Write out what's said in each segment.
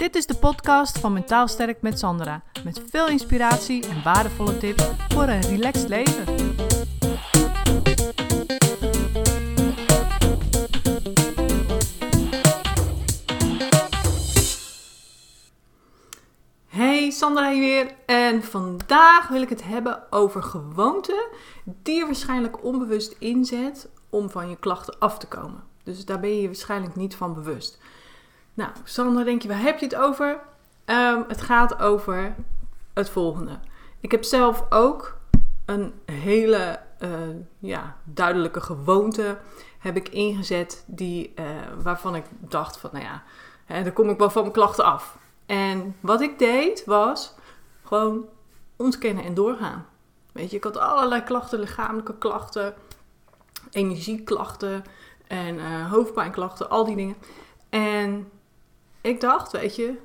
Dit is de podcast van Mentaal Sterk met Sandra. Met veel inspiratie en waardevolle tips voor een relaxed leven. Hey, Sandra hier weer. En vandaag wil ik het hebben over gewoonten die je waarschijnlijk onbewust inzet om van je klachten af te komen. Dus daar ben je je waarschijnlijk niet van bewust. Nou, Sandra, denk je, waar heb je het over? Ehm, het gaat over het volgende. Ik heb zelf ook een hele uh, ja, duidelijke gewoonte heb ik ingezet die, uh, waarvan ik dacht van, nou ja, hè, dan kom ik wel van mijn klachten af. En wat ik deed was gewoon ontkennen en doorgaan. Weet je, ik had allerlei klachten, lichamelijke klachten, energieklachten en uh, hoofdpijnklachten, al die dingen. En ik dacht, weet je,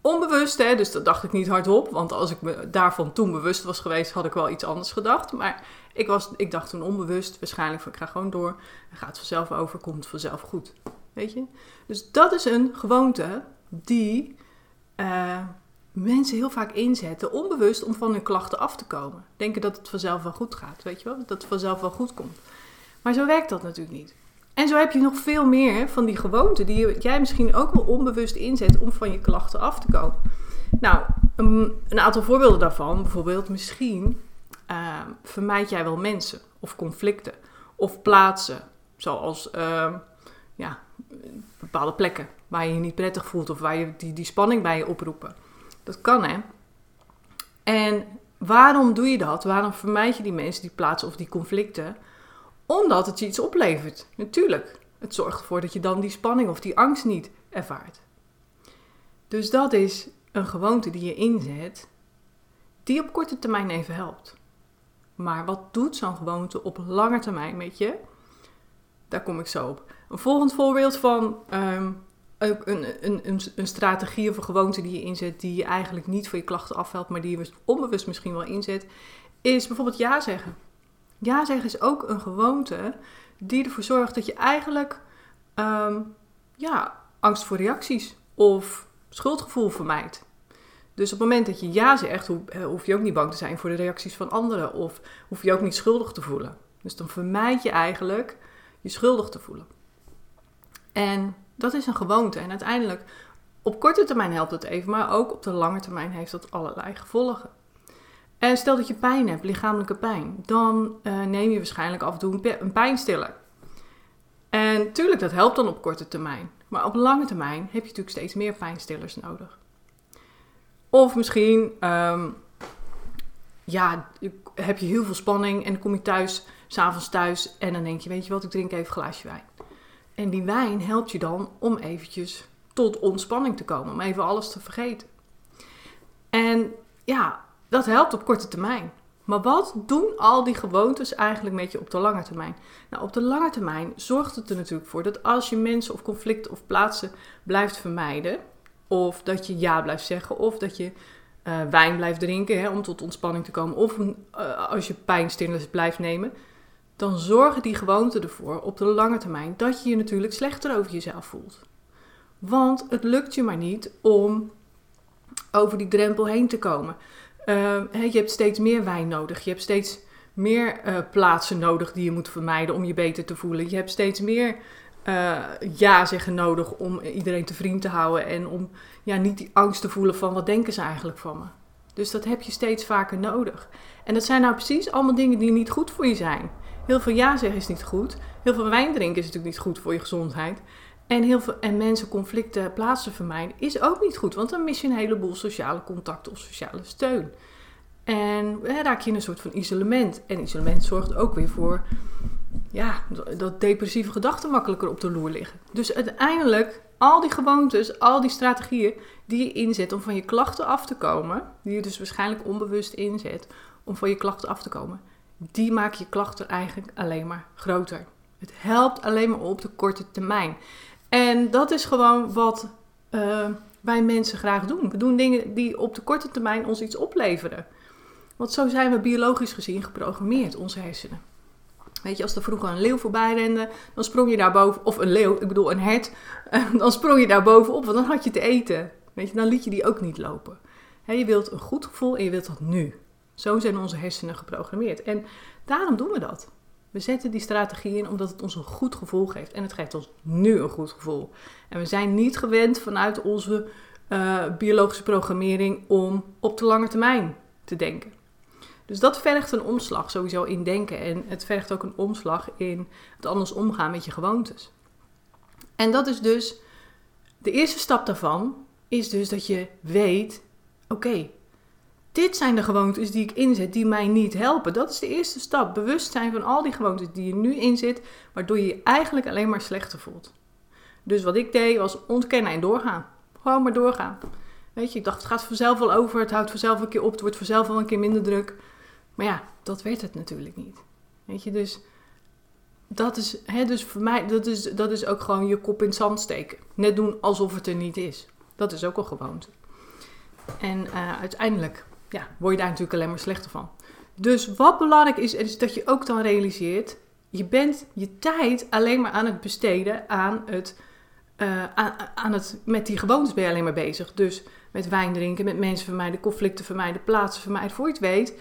onbewust, hè, dus dat dacht ik niet hardop. Want als ik me daarvan toen bewust was geweest, had ik wel iets anders gedacht. Maar ik, was, ik dacht toen onbewust, waarschijnlijk van ik ga gewoon door. En gaat vanzelf over, komt vanzelf goed. Weet je? Dus dat is een gewoonte die uh, mensen heel vaak inzetten, onbewust, om van hun klachten af te komen. Denken dat het vanzelf wel goed gaat, weet je wel? Dat het vanzelf wel goed komt. Maar zo werkt dat natuurlijk niet. En zo heb je nog veel meer van die gewoonten die jij misschien ook wel onbewust inzet om van je klachten af te komen. Nou, een, aantal voorbeelden daarvan. Bijvoorbeeld, misschien uh, vermijd jij wel mensen of conflicten of plaatsen, zoals uh, ja, bepaalde plekken waar je je niet prettig voelt of waar je die, die spanning bij je oproepen. Dat kan hè. En waarom doe je dat? Waarom vermijd je die mensen, die plaatsen of die conflicten? Omdat het je iets oplevert. Natuurlijk. Het zorgt ervoor dat je dan die spanning of die angst niet ervaart. Dus dat is een gewoonte die je inzet, die op korte termijn even helpt. Maar wat doet zo'n gewoonte op lange termijn met je? Daar kom ik zo op. Een volgend voorbeeld van um, een, een, een, een, strategie of een gewoonte die je inzet, die je eigenlijk niet voor je klachten afhelpt, maar die je onbewust misschien wel inzet, is bijvoorbeeld ja zeggen. Ja zeggen is ook een gewoonte die ervoor zorgt dat je eigenlijk um, ja, angst voor reacties of schuldgevoel vermijdt. Dus op het moment dat je ja zegt, hoef je ook niet bang te zijn voor de reacties van anderen of hoef je ook niet schuldig te voelen. Dus dan vermijd je eigenlijk je schuldig te voelen. En dat is een gewoonte. En uiteindelijk, op korte termijn helpt het even, maar ook op de lange termijn heeft dat allerlei gevolgen. En stel dat je pijn hebt, lichamelijke pijn, dan uh, neem je waarschijnlijk af en toe een pijnstiller. En tuurlijk, dat helpt dan op korte termijn. Maar op lange termijn heb je natuurlijk steeds meer pijnstillers nodig. Of misschien, um, ja, heb je heel veel spanning en dan kom je thuis, s'avonds thuis en dan denk je, weet je wat, ik drink even een glaasje wijn. En die wijn helpt je dan om eventjes tot ontspanning te komen, om even alles te vergeten. En ja, dat helpt op korte termijn. Maar wat doen al die gewoontes eigenlijk met je op de lange termijn? Nou, op de lange termijn zorgt het er natuurlijk voor dat als je mensen of conflicten of plaatsen blijft vermijden, of dat je ja blijft zeggen, of dat je uh, wijn blijft drinken hè, om tot ontspanning te komen, of uh, als je pijnstillers blijft nemen, dan zorgen die gewoonten ervoor op de lange termijn dat je je natuurlijk slechter over jezelf voelt. Want het lukt je maar niet om over die drempel heen te komen. Uh, je hebt steeds meer wijn nodig. Je hebt steeds meer uh, plaatsen nodig die je moet vermijden om je beter te voelen. Je hebt steeds meer uh, ja zeggen nodig om iedereen te vriend te houden. En om ja, niet die angst te voelen van wat denken ze eigenlijk van me. Dus dat heb je steeds vaker nodig. En dat zijn nou precies allemaal dingen die niet goed voor je zijn. Heel veel ja zeggen is niet goed. Heel veel wijn drinken is natuurlijk niet goed voor je gezondheid. En, heel veel, en mensen conflicten plaatsen vermijden is ook niet goed. Want dan mis je een heleboel sociale contacten of sociale steun. En raak je in een soort van isolement. En isolement zorgt ook weer voor ja, dat depressieve gedachten makkelijker op de loer liggen. Dus uiteindelijk, al die gewoontes, al die strategieën die je inzet om van je klachten af te komen, die je dus waarschijnlijk onbewust inzet om van je klachten af te komen, die maken je klachten eigenlijk alleen maar groter. Het helpt alleen maar op de korte termijn. En dat is gewoon wat uh, wij mensen graag doen. We doen dingen die op de korte termijn ons iets opleveren. Want zo zijn we biologisch gezien geprogrammeerd, onze hersenen. Weet je, als er vroeger een leeuw voorbij rende, dan sprong je daar boven, of een leeuw, ik bedoel een hert, dan sprong je daar bovenop, want dan had je te eten. Weet je, dan liet je die ook niet lopen. je wilt een goed gevoel en je wilt dat nu. Zo zijn onze hersenen geprogrammeerd. En daarom doen we dat. We zetten die strategie in omdat het ons een goed gevoel geeft. En het geeft ons nu een goed gevoel. En we zijn niet gewend vanuit onze uh, biologische programmering om op de lange termijn te denken. Dus dat vergt een omslag sowieso in denken. En het vergt ook een omslag in het anders omgaan met je gewoontes. En dat is dus, de eerste stap daarvan is dus dat je weet, oké, dit zijn de gewoontes die ik inzet die mij niet helpen. Dat is de eerste stap. Bewustzijn van al die gewoontes die je nu inzet, waardoor je je eigenlijk alleen maar slechter voelt. Dus wat ik deed was ontkennen en doorgaan. Gewoon maar doorgaan. Weet je, ik dacht het gaat vanzelf wel over, het houdt vanzelf een keer op, het wordt vanzelf wel een keer minder druk. Maar ja, dat werd het natuurlijk niet. Weet je, dus dat is, hè, dus voor mij, dat is, dat is ook gewoon je kop in het zand steken. Net doen alsof het er niet is. Dat is ook al gewoonte. En uh, uiteindelijk ja, word je daar natuurlijk alleen maar slechter van. Dus wat belangrijk is, is dat je ook dan realiseert, je bent je tijd alleen maar aan het besteden aan het, uh, aan, het, met die gewoontes ben je alleen maar bezig. Dus met wijn drinken, met mensen vermijden, conflicten vermijden, plaatsen vermijden. Voor je het weet,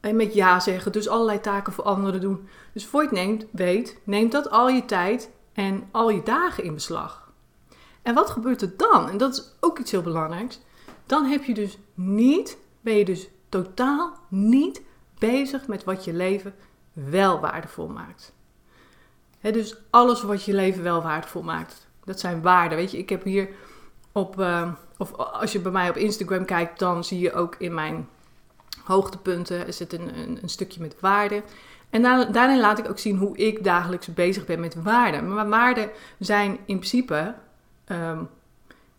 en met ja zeggen, dus allerlei taken voor anderen doen. Dus voor je het neemt, weet, neemt dat al je tijd en al je dagen in beslag. En wat gebeurt er dan? En dat is ook iets heel belangrijks. Dan heb je dus niet ben je dus totaal niet bezig met wat je leven wel waardevol maakt. dus alles wat je leven wel waardevol maakt, dat zijn waarden. Weet je, ik heb hier op, uh, of als je bij mij op Instagram kijkt, dan zie je ook in mijn hoogtepunten zit een, een, een stukje met waarden. En daarin laat ik ook zien hoe ik dagelijks bezig ben met waarden. Maar waarden zijn in principe um,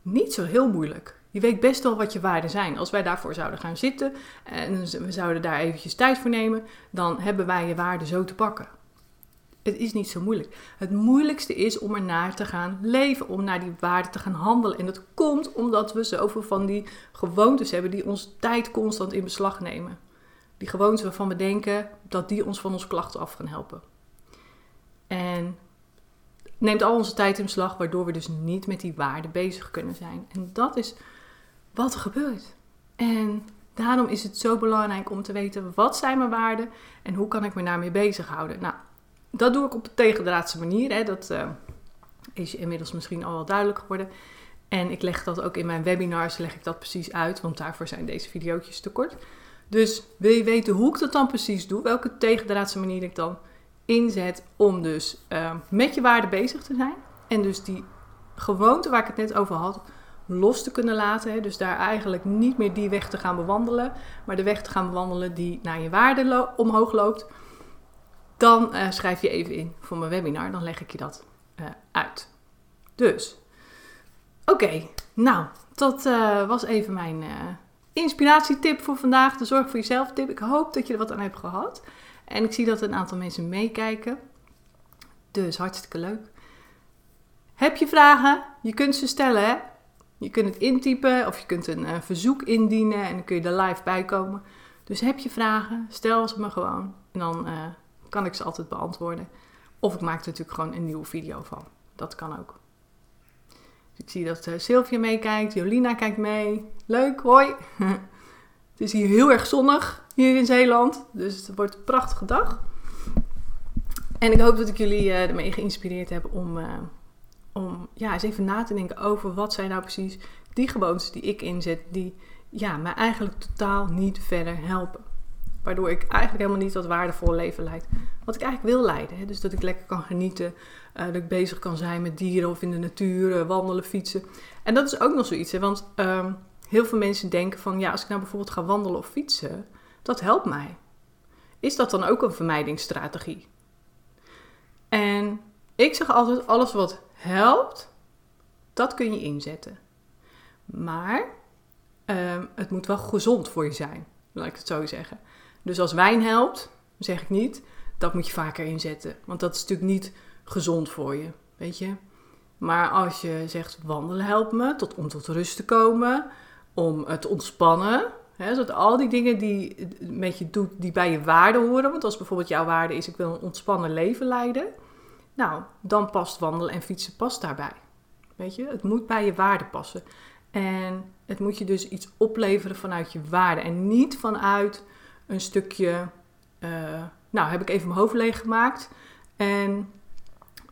niet zo heel moeilijk. Je weet best wel wat je waarden zijn. Als wij daarvoor zouden gaan zitten en we zouden daar eventjes tijd voor nemen, dan hebben wij je waarden zo te pakken. Het is niet zo moeilijk. Het moeilijkste is om er naar te gaan leven, om naar die waarden te gaan handelen. En dat komt omdat we zoveel van die gewoontes hebben die ons tijd constant in beslag nemen. Die gewoontes waarvan we denken dat die ons van onze klachten af gaan helpen. En neemt al onze tijd in beslag, waardoor we dus niet met die waarden bezig kunnen zijn. En dat is wat er gebeurt. En daarom is het zo belangrijk om te weten wat zijn mijn waarden en hoe kan ik me daarmee bezighouden. Nou, dat doe ik op de tegendraadse manier. Hè. Dat uh, is inmiddels misschien al wel duidelijk geworden. En ik leg dat ook in mijn webinars, leg ik dat precies uit, want daarvoor zijn deze video's te kort. Dus wil je weten hoe ik dat dan precies doe, welke tegendraadse manier ik dan inzet om dus uh, met je waarden bezig te zijn. En dus die gewoonte waar ik het net over had, los te kunnen laten. Dus daar eigenlijk niet meer die weg te gaan bewandelen, maar de weg te gaan bewandelen die naar je waarde omhoog loopt. Dan uh, schrijf je even in voor mijn webinar, dan leg ik je dat uh, uit. Dus, oké, nou, dat uh, was even mijn inspiratietip voor vandaag. De zorg voor jezelf tip. Ik hoop dat je er wat aan hebt gehad. En ik zie dat een aantal mensen meekijken. Dus hartstikke leuk. Heb je vragen? Je kunt ze stellen. Hè? Je kunt het intypen of je kunt een uh, verzoek indienen en dan kun je er live bij komen. Dus heb je vragen, stel ze me gewoon en dan uh, kan ik ze altijd beantwoorden. Of ik maak er natuurlijk gewoon een nieuwe video van. Dat kan ook. Dus ik zie dat uh, Sylvia meekijkt, Jolina kijkt mee. Leuk, hoi! het is hier heel erg zonnig, hier in Zeeland. Dus het wordt een prachtige dag. En ik hoop dat ik jullie ermee geïnspireerd heb om om ja, eens even na te denken over wat zijn nou precies die gewoontes die ik inzet, die ja, mij eigenlijk totaal niet verder helpen. Waardoor ik eigenlijk helemaal niet dat waardevolle leven leid. Wat ik eigenlijk wil leiden. Hè? Dus dat ik lekker kan genieten. Uh, dat ik bezig kan zijn met dieren of in de natuur, uh, wandelen, fietsen. En dat is ook nog zoiets. Hè? Want uh, heel veel mensen denken van ja, als ik nou bijvoorbeeld ga wandelen of fietsen, dat helpt mij. Is dat dan ook een vermijdingsstrategie? En ik zeg altijd: alles wat helpt, dat kun je inzetten. Maar ehm, het moet wel gezond voor je zijn, laat ik het zo zeggen. Dus als wijn helpt, zeg ik niet, dat moet je vaker inzetten. Want dat is natuurlijk niet gezond voor je, weet je. Maar als je zegt wandelen helpt me tot, om tot rust te komen, om te ontspannen. Hè, zodat al die dingen die met je doet, die bij je waarde horen. Want als bijvoorbeeld jouw waarde is, ik wil een ontspannen leven leiden nou, dan past wandelen en fietsen past daarbij. Weet je, het moet bij je waarde passen. En het moet je dus iets opleveren vanuit je waarde en niet vanuit een stukje, uh, nou heb ik even mijn hoofd leeg gemaakt en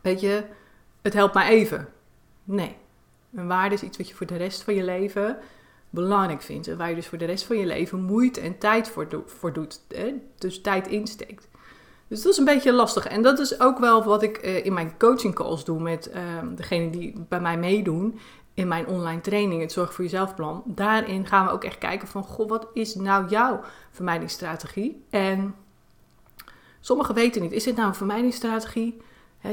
weet je, het helpt mij even. Nee, een waarde is iets wat je voor de rest van je leven belangrijk vindt. En waar je dus voor de rest van je leven moeite en tijd voor, doet. Dus tijd insteekt. Dus dat is een beetje lastig. En dat is ook wel wat ik uh, in mijn coaching calls doe met uh, degenen die bij mij meedoen. In mijn online training, het Zorg voor Jezelf plan. Daarin gaan we ook echt kijken van, goh, wat is nou jouw vermijdingsstrategie? En sommigen weten niet, is dit nou een vermijdingsstrategie?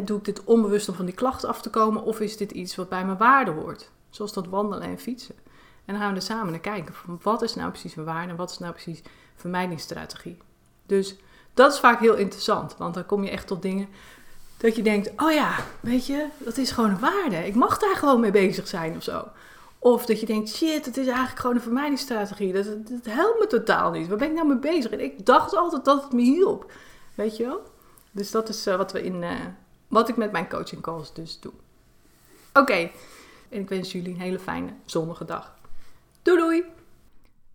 doe ik dit onbewust om van die klachten af te komen? Of is dit iets wat bij mijn waarde hoort? Zoals dat wandelen en fietsen. En dan gaan we er samen naar kijken. Van wat is nou precies mijn waarde en wat is nou precies vermijdingsstrategie? Dus dat is vaak heel interessant. Want dan kom je echt tot dingen dat je denkt: oh ja, weet je, dat is gewoon een waarde. Ik mag daar gewoon mee bezig zijn of zo. Of dat je denkt: shit, het is eigenlijk gewoon een vermijdingsstrategie. Dat, helpt me totaal niet. Waar ben ik nou mee bezig? En ik dacht altijd dat het me hielp. Weet je wel? Dus dat is uh, wat, we in, uh, wat ik met mijn coaching calls dus doe. Oké, en ik wens jullie een hele fijne zonnige dag. Doei doei!